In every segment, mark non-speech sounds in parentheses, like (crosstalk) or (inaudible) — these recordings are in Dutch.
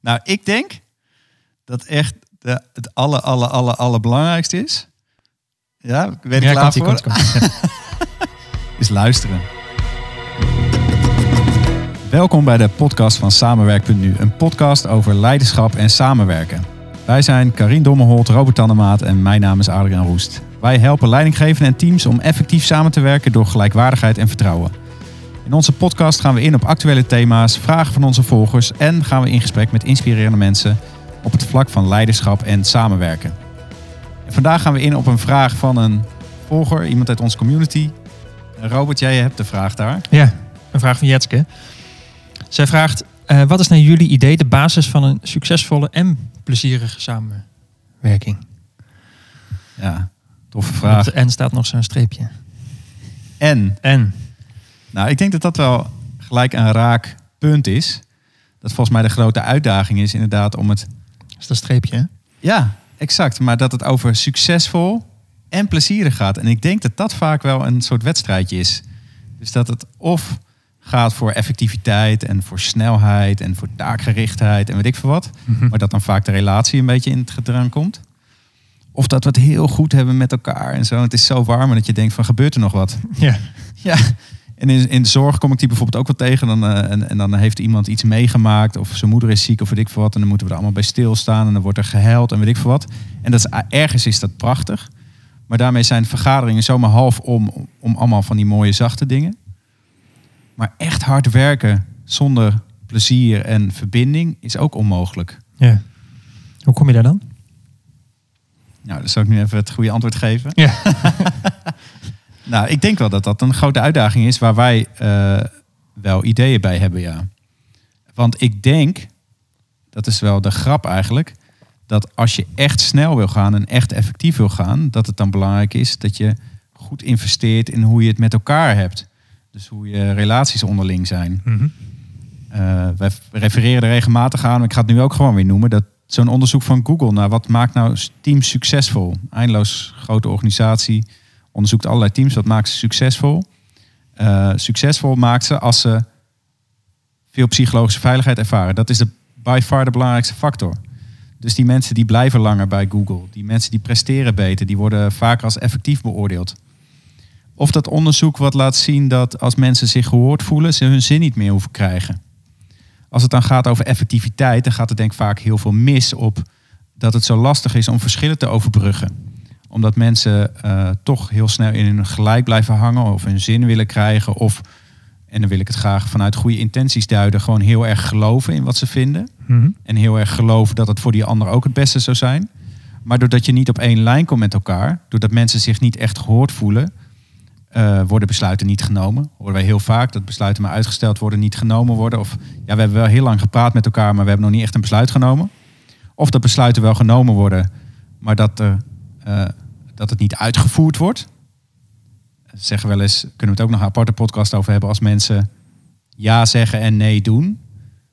Nou, ik denk dat echt de, het aller, aller, aller, allerbelangrijkste is. Ja, weet ik Ja, klaar voor? komt-ie, komt-ie. Is luisteren. Welkom bij de podcast van Samenwerk.nu. Een podcast over leiderschap en samenwerken. Wij zijn Karin Dommerholt, Robert Tannemaat en mijn naam is Adriaan Roest. Wij helpen leidinggevenden en teams om effectief samen te werken door gelijkwaardigheid en vertrouwen. In onze podcast gaan we in op actuele thema's, vragen van onze volgers en gaan we in gesprek met inspirerende mensen op het vlak van leiderschap en samenwerken. En vandaag gaan we in op een vraag van een volger, iemand uit onze community. Robert, jij hebt de vraag daar. Ja, een vraag van Jetske. Zij vraagt, eh, wat is naar jullie idee de basis van een succesvolle en plezierige samenwerking? Ja, toffe vraag. de N staat nog zo'n streepje. En, En, nou, ik denk dat dat wel gelijk een raak punt is. Dat volgens mij de grote uitdaging is inderdaad om het... dat is dat streepje hè? Ja, exact. Maar dat het over succesvol en plezierig gaat. En ik denk dat dat vaak wel een soort wedstrijdje is. Dus dat het of gaat voor effectiviteit en voor snelheid en voor taakgerichtheid en weet ik veel wat. Maar dat dan vaak de relatie een beetje in het gedrang komt. Of dat we het heel goed hebben met elkaar en zo. Het is zo warm en dat je denkt van gebeurt er nog wat? Ja. Ja, en in, in de zorg kom ik die bijvoorbeeld ook wel tegen. Dan, eh, en, en dan heeft iemand iets meegemaakt. Of zijn moeder is ziek of weet ik veel wat. En dan moeten we er allemaal bij stilstaan. En dan wordt er gehuild en weet ik veel wat. En dat is, ergens is dat prachtig. Maar daarmee zijn vergaderingen zomaar half om, om allemaal van die mooie zachte dingen. Maar echt hard werken zonder plezier en verbinding is ook onmogelijk. ja. Hoe kom je daar dan? Nou, dan zal ik nu even het goede antwoord geven. Ja. (laughs) Nou, ik denk wel dat dat een grote uitdaging is waar wij eh, wel ideeën bij hebben, ja. Want ik denk, dat is wel de grap eigenlijk, dat als je echt snel wil gaan en echt effectief wil gaan, dat het dan belangrijk is dat je goed investeert in hoe je het met elkaar hebt. Dus hoe je relaties onderling zijn. Mhm. Eh, wij refereren er regelmatig aan, maar ik ga het nu ook gewoon weer noemen. Dat zo'n onderzoek van Google naar wat maakt nou teams succesvol? Eindeloos grote organisatie onderzoekt allerlei teams. Wat maakt ze succesvol? Eh, succesvol maakt ze als ze veel psychologische veiligheid ervaren. Dat is de, by far de belangrijkste factor. Dus die mensen die blijven langer bij Google. Die mensen die presteren beter. Die worden vaker als effectief beoordeeld. Of dat onderzoek wat laat zien dat als mensen zich gehoord voelen, ze hun zin niet meer hoeven krijgen. Als het dan gaat over effectiviteit, dan gaat het denk ik vaak heel veel mis op dat het zo lastig is om verschillen te overbruggen. Omdat mensen eh, toch heel snel in hun gelijk blijven hangen of hun zin willen krijgen. Of, en dan wil ik het graag vanuit goede intenties duiden, gewoon heel erg geloven in wat ze vinden. Mhm. En heel erg geloven dat het voor die ander ook het beste zou zijn. Maar doordat je niet op één lijn komt met elkaar, doordat mensen zich niet echt gehoord voelen, eh, worden besluiten niet genomen. Horen wij heel vaak dat besluiten maar uitgesteld worden, niet genomen worden. Of ja, we hebben wel heel lang gepraat met elkaar, maar we hebben nog niet echt een besluit genomen. Of dat besluiten wel genomen worden, maar dat, er, eh, dat het niet uitgevoerd wordt. Zeggen wel eens, kunnen we het ook nog een aparte podcast over hebben als mensen ja zeggen en nee doen.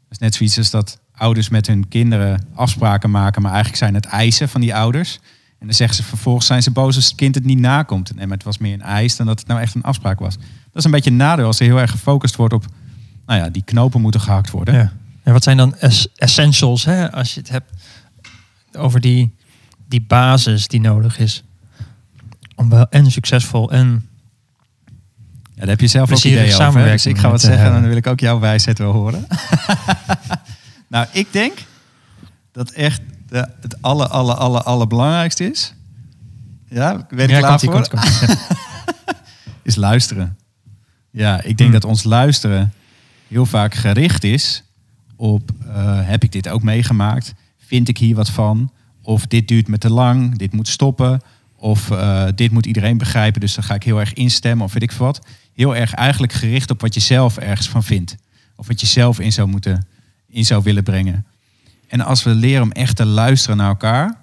Dat is net zoiets als dat ouders met hun kinderen afspraken maken, maar eigenlijk zijn het eisen van die ouders. En dan zeggen ze vervolgens zijn ze boos als het kind het niet nakomt. Maar het was meer een eis dan dat het nou echt een afspraak was. Dat is een beetje een nadeel als er heel erg gefocust wordt op, nou ja, die knopen moeten gehakt worden. Ja. En wat zijn dan es- essentials, hè, als je het hebt over die, die basis die nodig is om wel en succesvol en Ja, daar heb je zelf ook ideeën over. Dus ik ga wat zeggen en eh, dan wil ik ook jouw wijsheid wel horen. (laughs) nou, ik denk dat echt de, het aller, aller, aller, allerbelangrijkste is. Ja, weet ik ja, klaar voor? komt, komt. (laughs) Ja. (laughs) is luisteren. Ja, ik denk Hmm. dat ons luisteren heel vaak gericht is op eh, heb ik dit ook meegemaakt? Vind ik hier wat van? Of dit duurt me te lang, dit moet stoppen. Of eh, dit moet iedereen begrijpen, dus dan ga ik heel erg instemmen of weet ik wat. Heel erg eigenlijk gericht op wat je zelf ergens van vindt. Of wat je zelf in zou moeten, in zou willen brengen. En als we leren om echt te luisteren naar elkaar,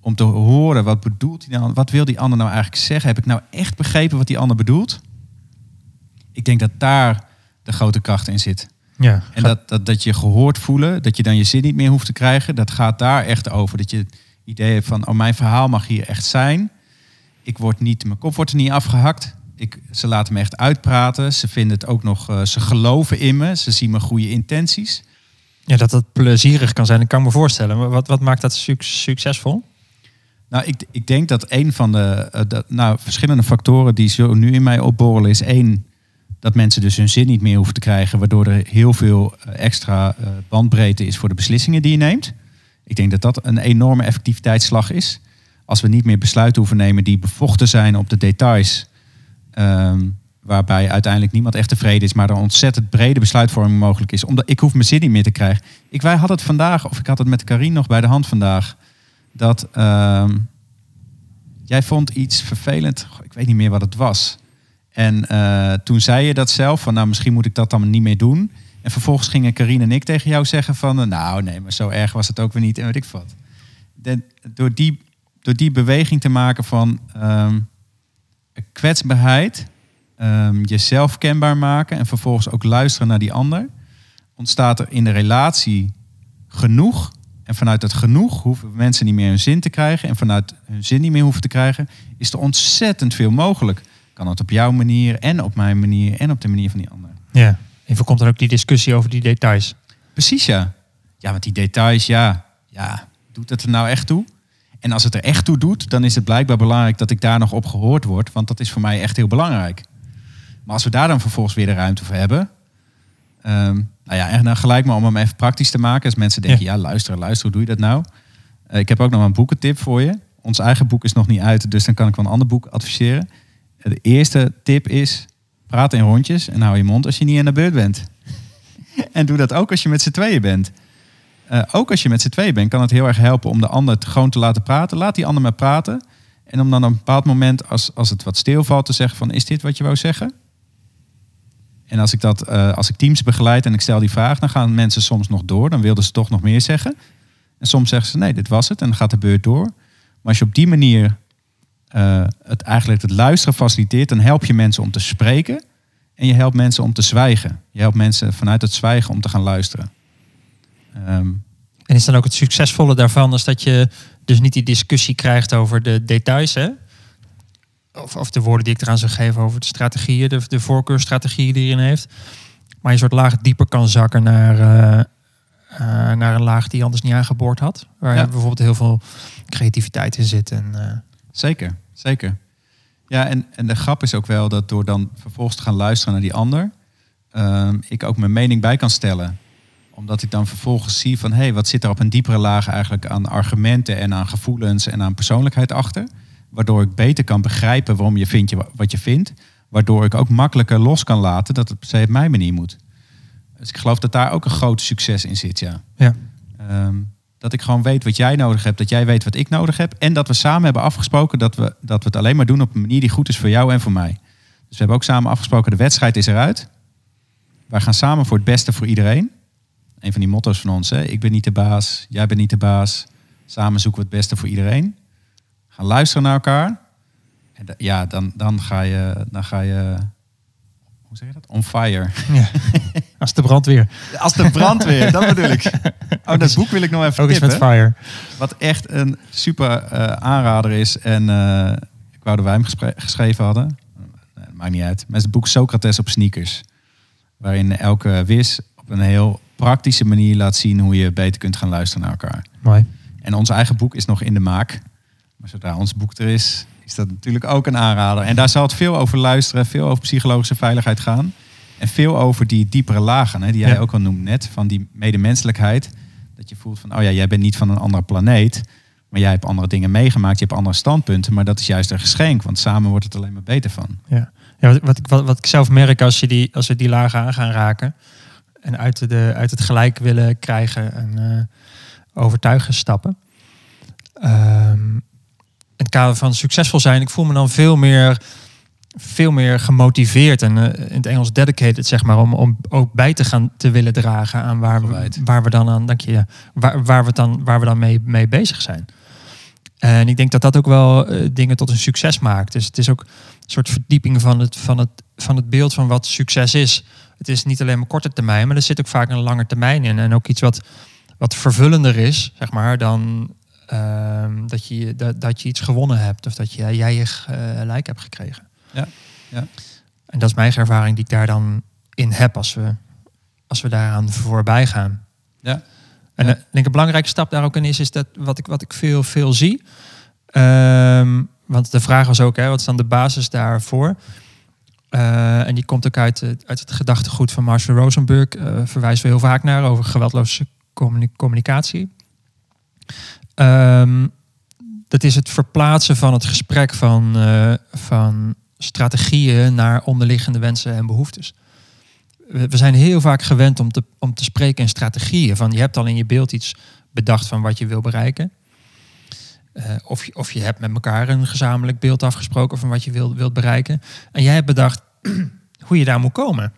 om te horen wat bedoelt die nou, wat wil die ander nou eigenlijk zeggen? Heb ik nou echt begrepen wat die ander bedoelt? Ik denk dat daar de grote kracht in zit. Ja, En dat, dat, dat je gehoord voelen, dat je dan je zin niet meer hoeft te krijgen, dat gaat daar echt over. Dat je het idee hebt van, oh mijn verhaal mag hier echt zijn. Ik word niet, mijn kop wordt er niet afgehakt. Ik, ze laten me echt uitpraten. Ze vinden het ook nog, eh, ze geloven in me. Ze zien mijn goede intenties. Ja, dat het plezierig kan zijn, dat kan ik me voorstellen. Maar wat, wat maakt dat suc- succesvol? Nou, ik, ik denk dat een van de, eh, de- nou, verschillende factoren die zo nu in mij opborrelen is één, dat mensen dus hun zin niet meer hoeven te krijgen, waardoor er heel veel eh, extra eh, bandbreedte is voor de beslissingen die je neemt. Ik denk dat dat een enorme effectiviteitsslag is. Als we niet meer besluiten hoeven nemen die bevochten zijn op de details, ehm, waarbij uiteindelijk niemand echt tevreden is, maar er ontzettend brede besluitvorming mogelijk is. Omdat ik hoef mijn zin niet meer te krijgen. Ik, wij hadden het vandaag, of ik had het met Karin nog bij de hand vandaag, dat ehm, jij vond iets vervelend. Ik weet niet meer wat het was. En eh, toen zei je dat zelf, van nou misschien moet ik dat dan niet meer doen. En vervolgens gingen Karine en ik tegen jou zeggen van eh, nou nee, maar zo erg was het ook weer niet en weet ik wat. Door, die, door die beweging te maken van ehm, kwetsbaarheid, ehm, jezelf kenbaar maken en vervolgens ook luisteren naar die ander, ontstaat er in de relatie genoeg. En vanuit dat genoeg hoeven mensen niet meer hun zin te krijgen. En vanuit hun zin niet meer hoeven te krijgen, is er ontzettend veel mogelijk. Kan het op jouw manier en op mijn manier en op de manier van die ander. Ja. En voorkomt dan ook die discussie over die details. Precies ja. Ja, want die details, ja, ja, doet het er nou echt toe? En als het er echt toe doet, dan is het blijkbaar belangrijk dat ik daar nog op gehoord word. Want dat is voor mij echt heel belangrijk. Maar als we daar dan vervolgens weer de ruimte voor hebben. ehm, nou ja, en dan gelijk maar om hem even praktisch te maken. Als mensen denken, ja, luisteren, luisteren, hoe doe je dat nou? Eh, ik heb ook nog een boekentip voor je. Ons eigen boek is nog niet uit, dus dan kan ik wel een ander boek adviseren. De eerste tip is, praat in rondjes en hou je mond als je niet aan de beurt bent. (laughs) en doe dat ook als je met z'n tweeën bent. Eh, ook als je met z'n tweeën bent, kan het heel erg helpen om de ander gewoon te laten praten. Laat die ander maar praten. En om dan op een bepaald moment, als, als het wat stilvalt, te zeggen van... is dit wat je wou zeggen? En als ik, dat, eh, als ik teams begeleid en ik stel die vraag... dan gaan mensen soms nog door. Dan wilden ze toch nog meer zeggen. En soms zeggen ze, nee, dit was het. En dan gaat de beurt door. Maar als je op die manier eh, het, eigenlijk het luisteren faciliteert... dan help je mensen om te spreken... en je helpt mensen om te zwijgen. Je helpt mensen vanuit het zwijgen om te gaan luisteren. Ehm, En is dan ook het succesvolle daarvan is dat je dus niet die discussie krijgt over de details, hè? Of, of de woorden die ik eraan zou geven over de strategieën, de, de die erin heeft. Maar je soort laag dieper kan zakken naar, eh, eh, naar een laag die je anders niet aangeboord had. Waar Ja. bijvoorbeeld heel veel creativiteit in zit. En, Zeker, zeker. Ja, en, en de grap is ook wel dat door dan vervolgens te gaan luisteren naar die ander, ehm, ik ook mijn mening bij kan stellen. Omdat ik dan vervolgens zie van, hé, hey, wat zit er op een diepere laag eigenlijk aan argumenten en aan gevoelens en aan persoonlijkheid achter. Waardoor ik beter kan begrijpen waarom je vindt je- wat je vindt. Waardoor ik ook makkelijker los kan laten dat het per se op mijn manier moet. Dus ik geloof dat daar ook een groot succes in zit, ja. ja. Ehm, dat ik gewoon weet wat jij nodig hebt, dat jij weet wat ik nodig heb. En dat we samen hebben afgesproken dat we, dat we het alleen maar doen op een manier die goed is voor jou en voor mij. Dus we hebben ook samen afgesproken, de wedstrijd is eruit. Wij gaan samen voor het beste voor iedereen. Een van die motto's van ons, hè? ik ben niet de baas, jij bent niet de baas. Samen zoeken we het beste voor iedereen. Gaan luisteren naar elkaar. En ja, dan, dan, ga je, dan ga je, hoe zeg je dat? On fire. ja. (laughs) Als de brandweer. Als de brandweer, dat bedoel ik. (laughs) Oh, dat boek wil ik nog even tippen. met fire. Wat echt een super eh, aanrader is. En eh, ik wou dat wij hem geschreven hadden. Nee, maakt niet uit. Maar het is het boek Socrates op sneakers. Waarin elke wis op een heel praktische manier laat zien hoe je beter kunt gaan luisteren naar elkaar. Mooi. En ons eigen boek is nog in de maak. Maar zodra ons boek er is, is dat natuurlijk ook een aanrader. En daar zal het veel over luisteren, veel over psychologische veiligheid gaan. En veel over die diepere lagen, hè, die jij Ja. ook al noemt net, van die medemenselijkheid. Dat je voelt van, oh ja, jij bent niet van een andere planeet. Maar jij hebt andere dingen meegemaakt, je hebt andere standpunten. Maar dat is juist een geschenk, want samen wordt het alleen maar beter van. Ja, ja wat, wat, ik- wat, wat ik zelf merk als, je die, als we die lagen aan gaan raken en uit, de, uit het gelijk willen krijgen en eh, overtuigen stappen. Ehm, in het kader van succesvol zijn, ik voel me dan veel meer, veel meer gemotiveerd en eh, in het Engels dedicated, zeg maar, om, om ook bij te gaan te willen dragen aan waar we, waar we dan aan, dank je, waar, waar we dan, waar we dan mee, mee bezig zijn. En ik denk dat dat ook wel eh, dingen tot een succes maakt. Dus het is ook een soort verdieping van het, van, het, van het beeld van wat succes is. Het is niet alleen maar korte termijn, maar er zit ook vaak een lange termijn in. En ook iets wat, wat vervullender is, zeg maar, dan ehm, dat, je, dat, dat je iets gewonnen hebt. Of dat je, jij je gelijk hebt gekregen. Ja, ja. En dat is mijn ervaring die ik daar dan in heb als we, als we daaraan voorbij gaan. Ja. En Ja. ik denk een belangrijke stap daar ook in is, is dat wat ik, wat ik veel, veel zie. Ehm, want de vraag was ook, hè, wat is dan de basis daarvoor? Eh, en die komt ook uit, het- uit het gedachtegoed van Marshall Rosenberg. eh verwijzen we heel vaak naar over geweldloze communi- communicatie. Ehm, dat is het verplaatsen van het gesprek van, eh, van strategieën naar onderliggende wensen en behoeftes. We, zijn heel vaak gewend om te, om te spreken in strategieën. Van je hebt al in je beeld iets bedacht van wat je wil bereiken. Eh, of, je, of je hebt met elkaar een gezamenlijk beeld afgesproken van wat je wil, wilt bereiken. En jij hebt bedacht (clears throat) hoe je daar moet komen.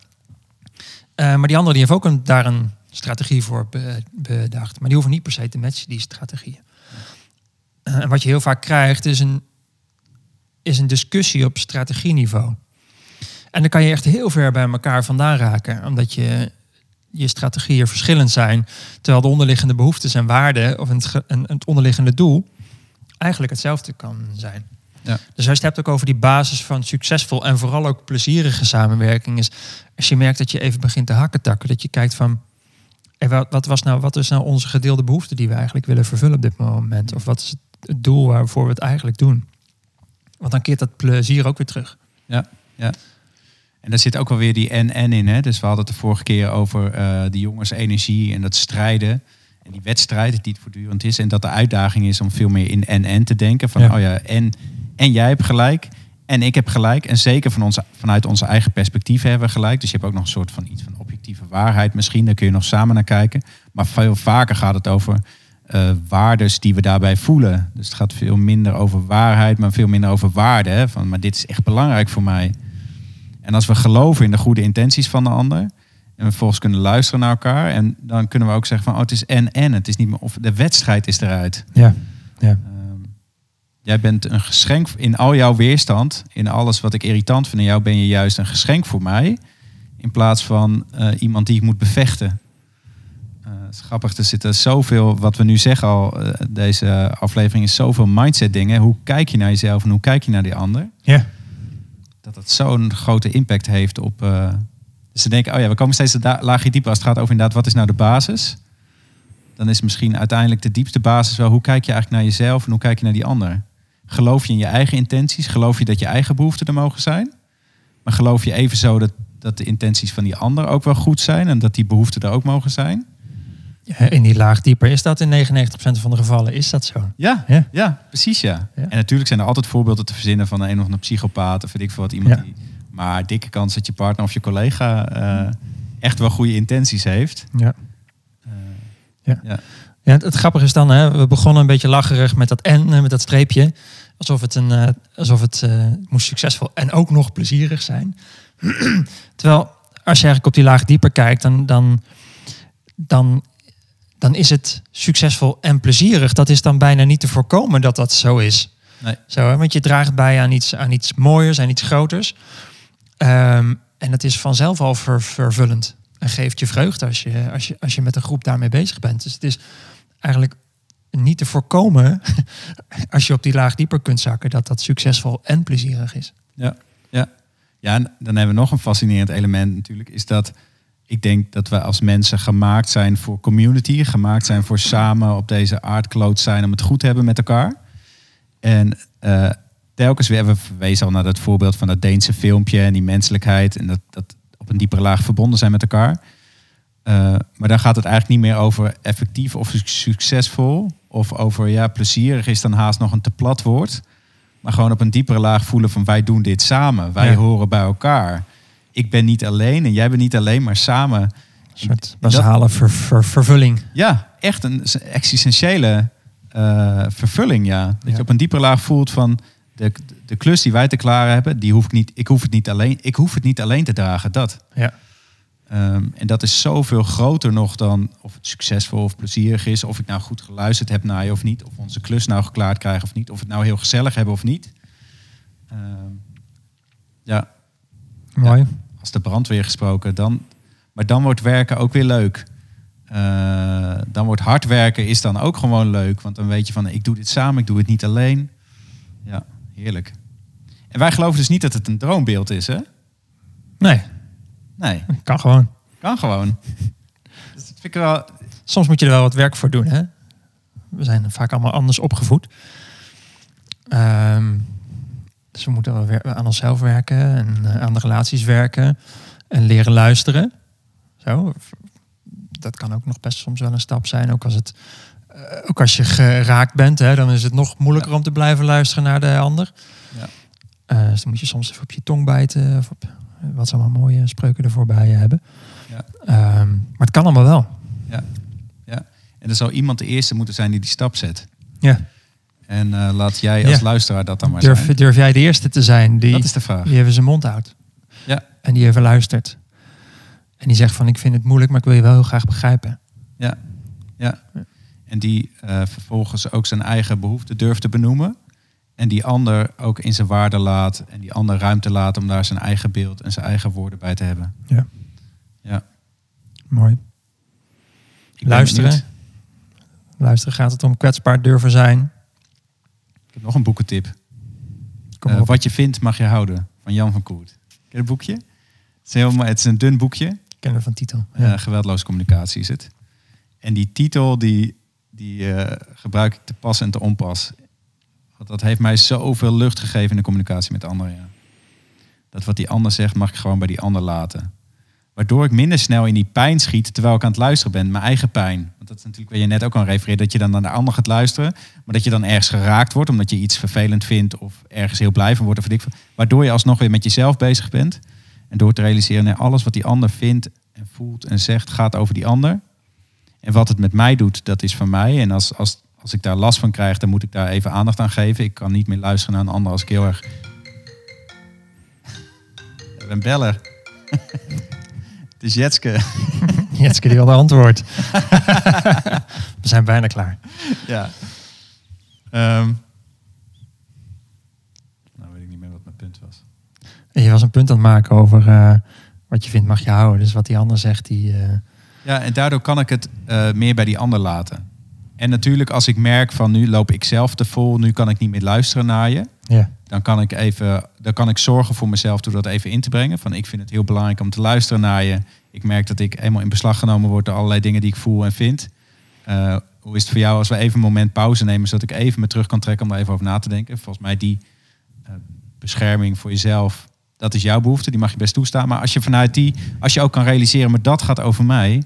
Eh, maar die andere die heeft ook een, daar een strategie voor be- bedacht. Maar die hoeven niet per se te matchen, die strategieën. Eh, en wat je heel vaak krijgt is een, is een discussie op strategieniveau. En dan kan je echt heel ver bij elkaar vandaan raken. Omdat je, je strategieën verschillend zijn. Terwijl de onderliggende behoeftes en waarden of het, het onderliggende doel eigenlijk hetzelfde kan zijn. Ja. Dus als je het hebt ook over die basis van succesvol en vooral ook plezierige samenwerking is als je merkt dat je even begint te hakketakken, dat je kijkt van wat, wat, was nou, wat is nou onze gedeelde behoefte die we eigenlijk willen vervullen op dit moment? Of wat is het doel waarvoor we het eigenlijk doen? Want dan keert dat plezier ook weer terug. En daar zit ook wel weer die en-en in. Hè? Dus we hadden het de vorige keer over eh die jongens energie en dat strijden. En die wedstrijd die het voortdurend is. En dat de uitdaging is om veel meer in en-en te denken. Van Ja. oh ja, en, en jij hebt gelijk. En ik heb gelijk. En zeker van onze, vanuit onze eigen perspectief hebben we gelijk. Dus je hebt ook nog een soort van iets van objectieve waarheid misschien. Daar kun je nog samen naar kijken. Maar veel vaker gaat het over eh waardes die we daarbij voelen. Dus het gaat veel minder over waarheid, maar veel minder over waarde. Hè? Van, maar dit is echt belangrijk voor mij. En als we geloven in de goede intenties van de ander. En we vervolgens kunnen luisteren naar elkaar. En dan kunnen we ook zeggen van oh, het is en en. Het is niet meer of de wedstrijd is eruit. Ja. Ehm, jij bent een geschenk in al jouw weerstand. In alles wat ik irritant vind in jou ben je juist een geschenk voor mij. In plaats van eh, iemand die ik moet bevechten. Eh, het is grappig, er zitten zoveel, wat we nu zeggen al, eh, deze aflevering is zoveel mindset dingen. Hoe kijk je naar jezelf en hoe kijk je naar die ander? Ja. dat dat zo'n grote impact heeft op. eh, dus ze denken, oh ja, we komen steeds een laagje dieper als het gaat over inderdaad, wat is nou de basis? Dan is misschien uiteindelijk de diepste basis wel, hoe kijk je eigenlijk naar jezelf en hoe kijk je naar die ander? Geloof je in je eigen intenties? Geloof je dat je eigen behoeften er mogen zijn? Maar geloof je evenzo dat, dat de intenties van die ander ook wel goed zijn en dat die behoeften er ook mogen zijn? In die laag dieper is dat in 99% van de gevallen is dat zo. Ja, Ja. ja. precies ja. Ja. En natuurlijk zijn er altijd voorbeelden te verzinnen van een of andere psychopaat of weet ik veel wat iemand Ja. die. Maar dikke kans dat je partner of je collega eh, echt wel goede intenties heeft. Ja. Eh, Ja. ja. Ja, het, het grappige is dan, hè, we begonnen een beetje lacherig met dat en, eh, met dat streepje. Alsof het, een, alsof het moest succesvol en ook nog plezierig zijn. (clears throat) Terwijl, als je eigenlijk op die laag dieper kijkt, dan, dan, dan, dan is het succesvol en plezierig. Dat is dan bijna niet te voorkomen dat dat zo is. Nee. Zo, hè? Want je draagt bij aan iets, aan iets mooiers, aan iets groters. Ehm, en dat is vanzelf al ver- vervullend. En geeft je vreugde als je, als, je, als je met een groep daarmee bezig bent. Dus het is eigenlijk niet te voorkomen, (laughs) als je op die laag dieper kunt zakken, dat dat succesvol en plezierig is. Ja, ja. ja, en dan hebben we nog een fascinerend element natuurlijk. Is dat ik denk dat we als mensen gemaakt zijn voor community. Gemaakt zijn voor samen op deze aardkloot zijn om het goed te hebben met elkaar. En eh, telkens weer, we verwezen al naar dat voorbeeld van dat Deense filmpje en die menselijkheid. En dat, dat op een diepere laag verbonden zijn met elkaar. Eh, maar dan gaat het eigenlijk niet meer over effectief of succesvol. Of over ja, plezierig is dan haast nog een te plat woord. Maar gewoon op een diepere laag voelen van wij doen dit samen. Wij Ja. horen bij elkaar. Ik ben niet alleen en jij bent niet alleen, maar samen. Een soort Dat- basale ver- ver- vervulling. Ja, echt een existentiële eh, vervulling, ja. Dat Ja. je op een diepere laag voelt van de, de klus die wij te klaren hebben, die hoef ik niet. Ik hoef het niet alleen. Ik hoef het niet alleen te dragen. Dat. Ja. Ehm, en dat is zoveel groter nog dan of het succesvol of plezierig is, of ik nou goed geluisterd heb naar je of niet, of onze klus nou geklaard krijgen of niet, of het nou heel gezellig hebben of niet. Ehm, ja, Mooi. Als de brandweer gesproken, dan, maar dan wordt werken ook weer leuk. Eh, dan wordt hard werken is dan ook gewoon leuk, want dan weet je van ik doe dit samen, ik doe het niet alleen. Ja, heerlijk. En wij geloven dus niet dat het een droombeeld is, hè? Nee, Nee. kan gewoon. Kan gewoon. Dus dat vind ik wel. soms moet je er wel wat werk voor doen. Hè? We zijn vaak allemaal anders opgevoed. Ehm, dus we moeten aan onszelf werken en eh, aan de relaties werken en leren luisteren. Zo. Dat kan ook nog best soms wel een stap zijn. Ook als, het, eh, ook als je geraakt bent, hè, dan is het nog moeilijker om te blijven luisteren naar de ander. Ja. Eh, dus dan moet je soms even op je tong bijten. Of op, wat ze allemaal mooie spreuken ervoor bij je hebben. Ja. Ehm, maar het kan allemaal wel. En er zou iemand de eerste moeten zijn die die stap zet. Ja. En eh, laat jij als Ja. luisteraar dat dan maar Durf, zijn. durf jij de eerste te zijn die, Dat is de vraag. die even zijn mond houdt? Ja. En die even luistert. En die zegt van ik vind het moeilijk, maar ik wil je wel heel graag begrijpen. Ja. ja. En die eh, vervolgens ook zijn eigen behoeften durft te benoemen. En die ander ook in zijn waarde laat. En die ander ruimte laat om daar zijn eigen beeld en zijn eigen woorden bij te hebben. Ja. Ja. Mooi. Ik Luisteren. Luisteren gaat het om kwetsbaar durven zijn. Heb nog een boekentip. Kom Eh. Wat je vindt mag je houden. Van Jan van Koert. Ken je het boekje? Het is, mooi- het is een dun boekje. Kennen we van titel. Ja. Ja. geweldloze communicatie is het. En die titel die, die eh, gebruik ik te pas en te onpas. Want dat heeft mij zoveel lucht gegeven in de communicatie met anderen. Ja. Dat wat die ander zegt mag ik gewoon bij die ander laten. Waardoor ik minder snel in die pijn schiet terwijl ik aan het luisteren ben. Mijn eigen pijn. Want dat is natuurlijk waar je net ook aan refereert. Dat je dan naar de ander gaat luisteren. Maar dat je dan ergens geraakt wordt. Omdat je iets vervelend vindt. Of ergens heel blij van wordt. Of ik. Waardoor je alsnog weer met jezelf bezig bent. En door te realiseren, nee, alles wat die ander vindt en voelt en zegt, gaat over die ander. En wat het met mij doet, dat is van mij. En als, als, als ik daar last van krijg, dan moet ik daar even aandacht aan geven. Ik kan niet meer luisteren naar een ander als ik heel erg... (laughs) Een beller. (laughs) het is Jetske. (laughs) Jetske die al de antwoord. (laughs) we zijn bijna klaar. ja. Ehm. nou weet ik niet meer wat mijn punt was. Je was een punt aan het maken over eh, wat je vindt mag je houden. Dus wat die ander zegt, die... eh, Ja, en daardoor kan ik het eh, meer bij die ander laten. En natuurlijk als ik merk van nu loop ik zelf te vol, nu kan ik niet meer luisteren naar je. ja. Dan kan ik even, dan kan ik zorgen voor mezelf door dat even in te brengen. Van ik vind het heel belangrijk om te luisteren naar je. Ik merk dat ik eenmaal in beslag genomen word door allerlei dingen die ik voel en vind. Eh, hoe is het voor jou als we even een moment pauze nemen, zodat ik even me terug kan trekken om daar even over na te denken? Volgens mij die eh, bescherming voor jezelf, dat is jouw behoefte, die mag je best toestaan. Maar als je vanuit die, als je ook kan realiseren, maar dat gaat over mij.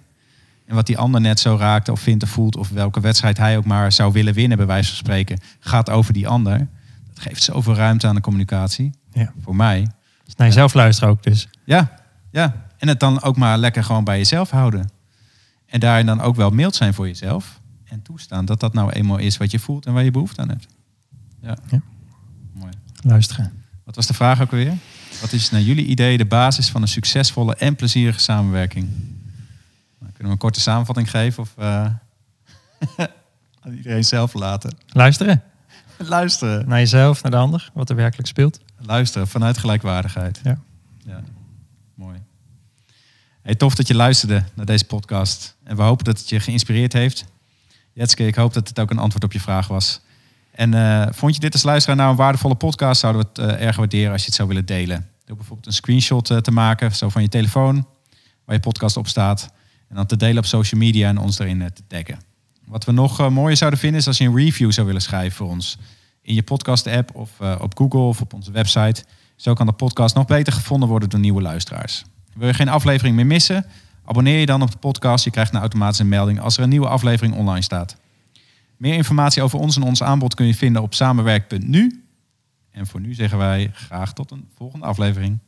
En wat die ander net zo raakt of vindt of voelt, of welke wedstrijd hij ook maar zou willen winnen, bij wijze van spreken, gaat over die ander. Dat geeft zoveel ruimte aan de communicatie. Ja. Voor mij. Dus naar jezelf luisteren ook dus. Ja, ja. En het dan ook maar lekker gewoon bij jezelf houden. En daarin dan ook wel mild zijn voor jezelf. En toestaan dat dat nou eenmaal is wat je voelt en waar je behoefte aan hebt. Ja. Ja. Mooi. Luisteren. Wat was de vraag ook weer? Wat is naar jullie idee de basis van een succesvolle en plezierige samenwerking? Kunnen we een korte samenvatting geven of eh, (laughs) aan iedereen zelf laten? Luisteren. (laughs) Luisteren. Naar jezelf, naar de ander. Wat er werkelijk speelt. Luisteren vanuit gelijkwaardigheid. Ja. ja. Mooi. Hey, tof dat je luisterde naar deze podcast. En we hopen dat het je geïnspireerd heeft. Jetske, ik hoop dat het ook een antwoord op je vraag was. En eh, vond je dit als luisteraar nou een waardevolle podcast? Zouden we het eh, erg waarderen als je het zou willen delen. Door bijvoorbeeld een screenshot te maken, zo van je telefoon, waar je podcast op staat. En dan te delen op social media en ons erin eh, te taggen. Wat we nog eh, mooier zouden vinden is als je een review zou willen schrijven voor ons. In je podcast-app of eh, op Google of op onze website. Zo kan de podcast nog beter gevonden worden door nieuwe luisteraars. Wil je geen aflevering meer missen? Abonneer je dan op de podcast. Je krijgt een automatische melding als er een nieuwe aflevering online staat. Meer informatie over ons en ons aanbod kun je vinden op samenwerk.nu. En voor nu zeggen wij graag tot een volgende aflevering.